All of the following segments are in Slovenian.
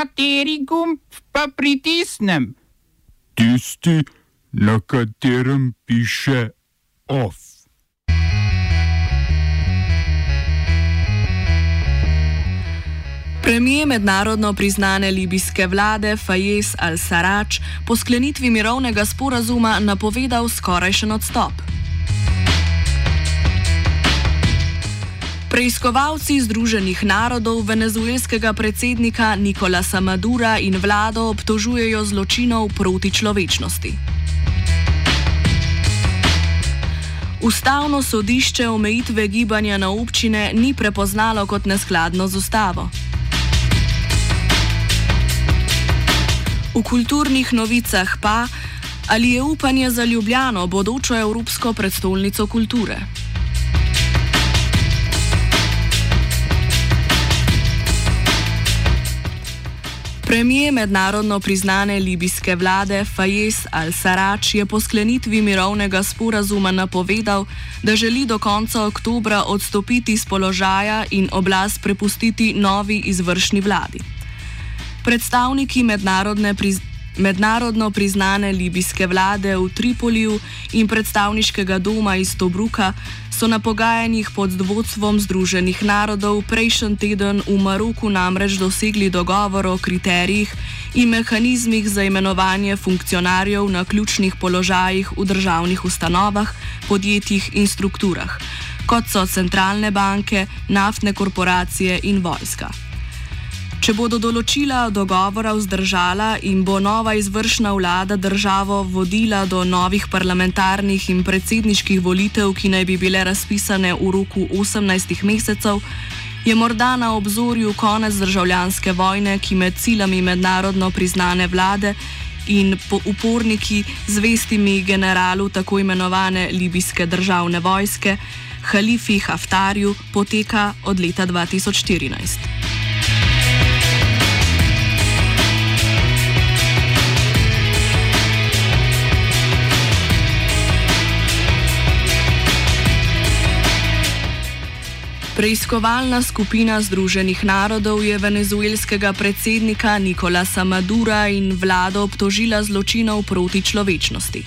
Kateri gumb pa pritisnem? Tisti, na katerem piše OF. Premijer mednarodno priznane libijske vlade Fayez al-Sarraj po sklenitvi mirovnega sporazuma napovedal skorajšen odstop. Preiskovalci Združenih narodov venezuelskega predsednika Nikolasa Madura in vlado obtožujejo zločinov proti človečnosti. Ustavno sodišče omejitve gibanja na občine ni prepoznalo kot neskladno z ustavo. V kulturnih novicah pa, ali je upanje za Ljubljano bodočo evropsko predstolnico kulture. Premijer mednarodno priznane libijske vlade Fayez al-Sarraj je po sklenitvi mirovnega sporazuma napovedal, da želi do konca oktobra odstopiti z položaja in oblast prepustiti novi izvršni vladi. Predstavniki mednarodne priznane mednarodno priznane libijske vlade v Tripoliju in predstavniškega doma iz Tobruka so na pogajanjih pod vodstvom Združenih narodov prejšnji teden v Maroku namreč dosegli dogovor o kriterijih in mehanizmih za imenovanje funkcionarjev na ključnih položajih v državnih ustanovah, podjetjih in strukturah, kot so centralne banke, naftne korporacije in vojska. Če bodo določila dogovora vzdržala in bo nova izvršna vlada državo vodila do novih parlamentarnih in predsedniških volitev, ki naj bi bile razpisane v roku 18 mesecev, je morda na obzorju konec državljanske vojne, ki med silami mednarodno priznane vlade in uporniki zvestimi generalu tako imenovane libijske državne vojske, Halifi Haftarju, poteka od leta 2014. Preiskovalna skupina Združenih narodov je venezuelskega predsednika Nikolasa Madura in vlado obtožila zločinov proti človečnosti.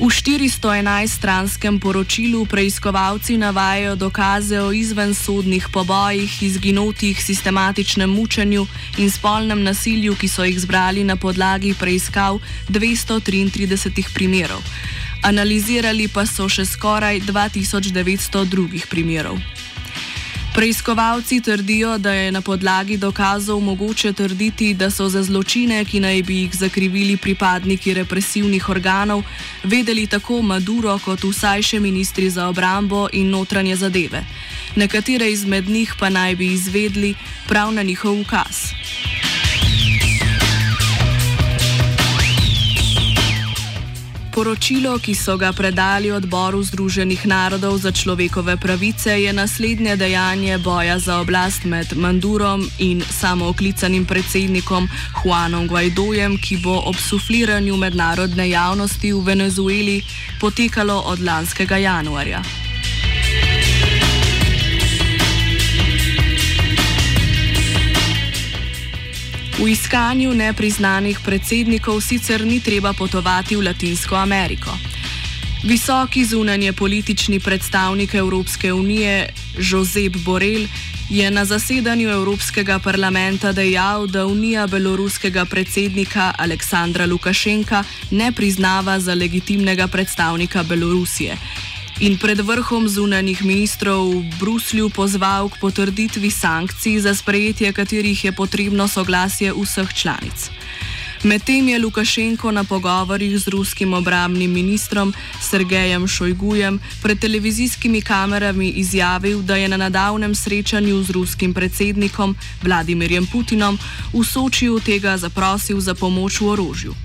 V 411-stranskem poročilu preiskovalci navajajo dokaze o izvensodnih pobojih, izginotih, sistematičnem mučenju in spolnem nasilju, ki so jih zbrali na podlagi preiskav 233 primerov. Analizirali pa so še skoraj 2900 drugih primerov. Preiskovalci trdijo, da je na podlagi dokazov mogoče trditi, da so za zločine, ki naj bi jih zakrivili pripadniki represivnih organov, vedeli tako Maduro kot vsaj še ministri za obrambo in notranje zadeve. Nekatere izmed njih pa naj bi izvedli prav na njihov ukaz. Poročilo, ki so ga predali odboru Združenih narodov za človekove pravice, je naslednje dejanje boja za oblast med Mandurom in samooklicanim predsednikom Juanom Guaidojem, ki bo ob sufliranju mednarodne javnosti v Venezueli potekalo od lanskega januarja. V iskanju nepriznanih predsednikov sicer ni treba potovati v Latinsko Ameriko. Visoki zunanje politični predstavnik Evropske unije Josep Borrell je na zasedanju Evropskega parlamenta dejal, da Unija beloruskega predsednika Aleksandra Lukašenka ne priznava za legitimnega predstavnika Belorusije in pred vrhom zunanih ministrov v Bruslju pozval k potrditvi sankcij, za sprejetje katerih je potrebno soglasje vseh članic. Medtem je Lukašenko na pogovorih z ruskim obramnim ministrom Sergejem Šojgujem pred televizijskimi kamerami izjavil, da je na nedavnem srečanju z ruskim predsednikom Vladimirjem Putinom v Sočiju tega zaprosil za pomoč v orožju.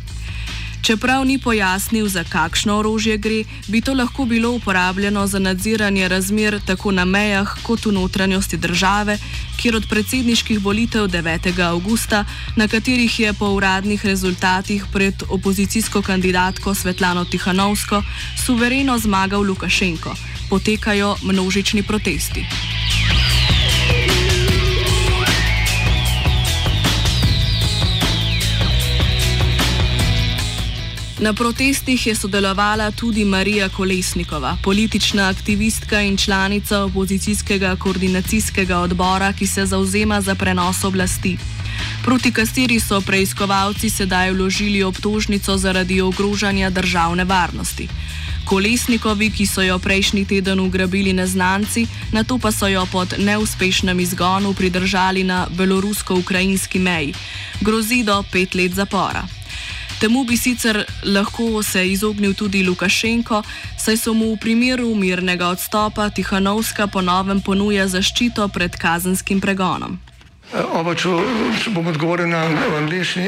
Čeprav ni pojasnil, za kakšno orožje gre, bi to lahko bilo uporabljeno za nadziranje razmer tako na mejah kot v notranjosti države, kjer od predsedniških volitev 9. augusta, na katerih je po uradnih rezultatih pred opozicijsko kandidatko Svetlano Tihanovsko suvereno zmagal Lukašenko, potekajo množični protesti. Na protestih je sodelovala tudi Marija Kolesnikova, politična aktivistka in članica opozicijskega koordinacijskega odbora, ki se zauzema za prenos oblasti. Proti kateri so preiskovalci sedaj vložili obtožnico zaradi ogrožanja državne varnosti. Kolesnikovi, ki so jo prejšnji teden ugrabili neznanci, na to pa so jo pod neuspešnem izgonu pridržali na belorusko-ukrajinski meji, grozi do pet let zapora. Temu bi sicer lahko se izognil tudi Lukašenko, saj so mu v primeru mirnega odstopa Tihanovska ponovem ponuja zaščito pred kazenskim pregonom. Oba, če, če bom odgovoril na angliški.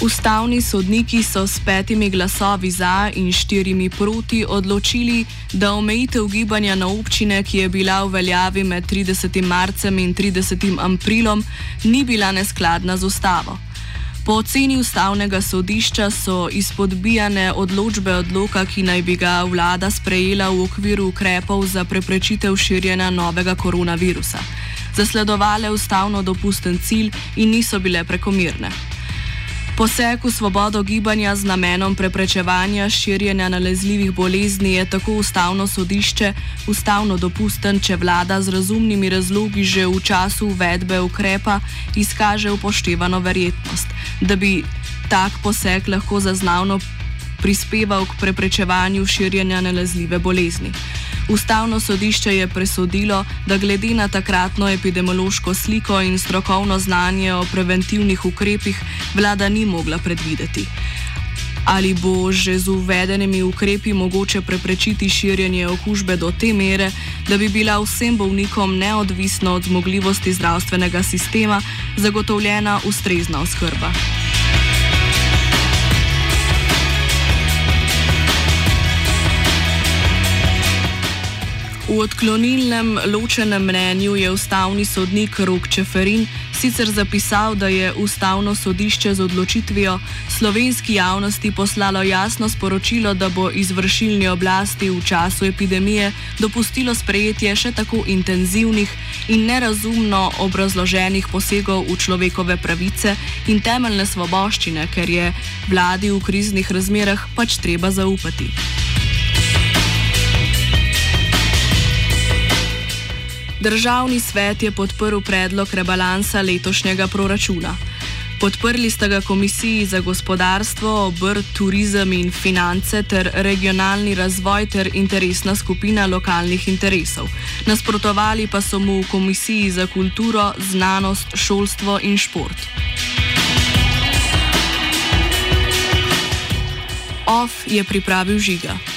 Ustavni sodniki so s petimi glasovi za in štirimi proti odločili, da omejitev gibanja na občine, ki je bila v veljavi med 30. marcem in 30. aprilom, ni bila neskladna z ustavo. Po oceni ustavnega sodišča so izpodbijane odločbe odloka, ki naj bi ga vlada sprejela v okviru ukrepov za preprečitev širjenja novega koronavirusa. Zasledovale ustavno dopusten cilj in niso bile prekomirne. Poseg v svobodo gibanja z namenom preprečevanja širjenja nalezljivih bolezni je tako ustavno sodišče ustavno dopusten, če vlada z razumnimi razlogi že v času uvedbe ukrepa izkaže upoštevano verjetnost, da bi tak poseg lahko zaznavno prispeval k preprečevanju širjenja nalezljive bolezni. Ustavno sodišče je presodilo, da glede na takratno epidemiološko sliko in strokovno znanje o preventivnih ukrepih vlada ni mogla predvideti. Ali bo že z uvedenimi ukrepi mogoče preprečiti širjenje okužbe do te mere, da bi bila vsem bolnikom neodvisno od zmogljivosti zdravstvenega sistema zagotovljena ustrezna oskrba. V odklonilnem ločenem mnenju je ustavni sodnik Rok Čeferin sicer zapisal, da je ustavno sodišče z odločitvijo slovenski javnosti poslalo jasno sporočilo, da bo izvršilni oblasti v času epidemije dopustilo sprejetje še tako intenzivnih in nerazumno obrazloženih posegov v človekove pravice in temeljne svoboščine, ker je vladi v kriznih razmerah pač treba zaupati. Državni svet je podprl predlog rebalansa letošnjega proračuna. Podprli sta ga Komisiji za gospodarstvo, obrt, turizem in finance ter regionalni razvoj ter interesna skupina lokalnih interesov. Nasprotovali pa so mu v Komisiji za kulturo, znanost, šolstvo in šport. OF je pripravil žiga.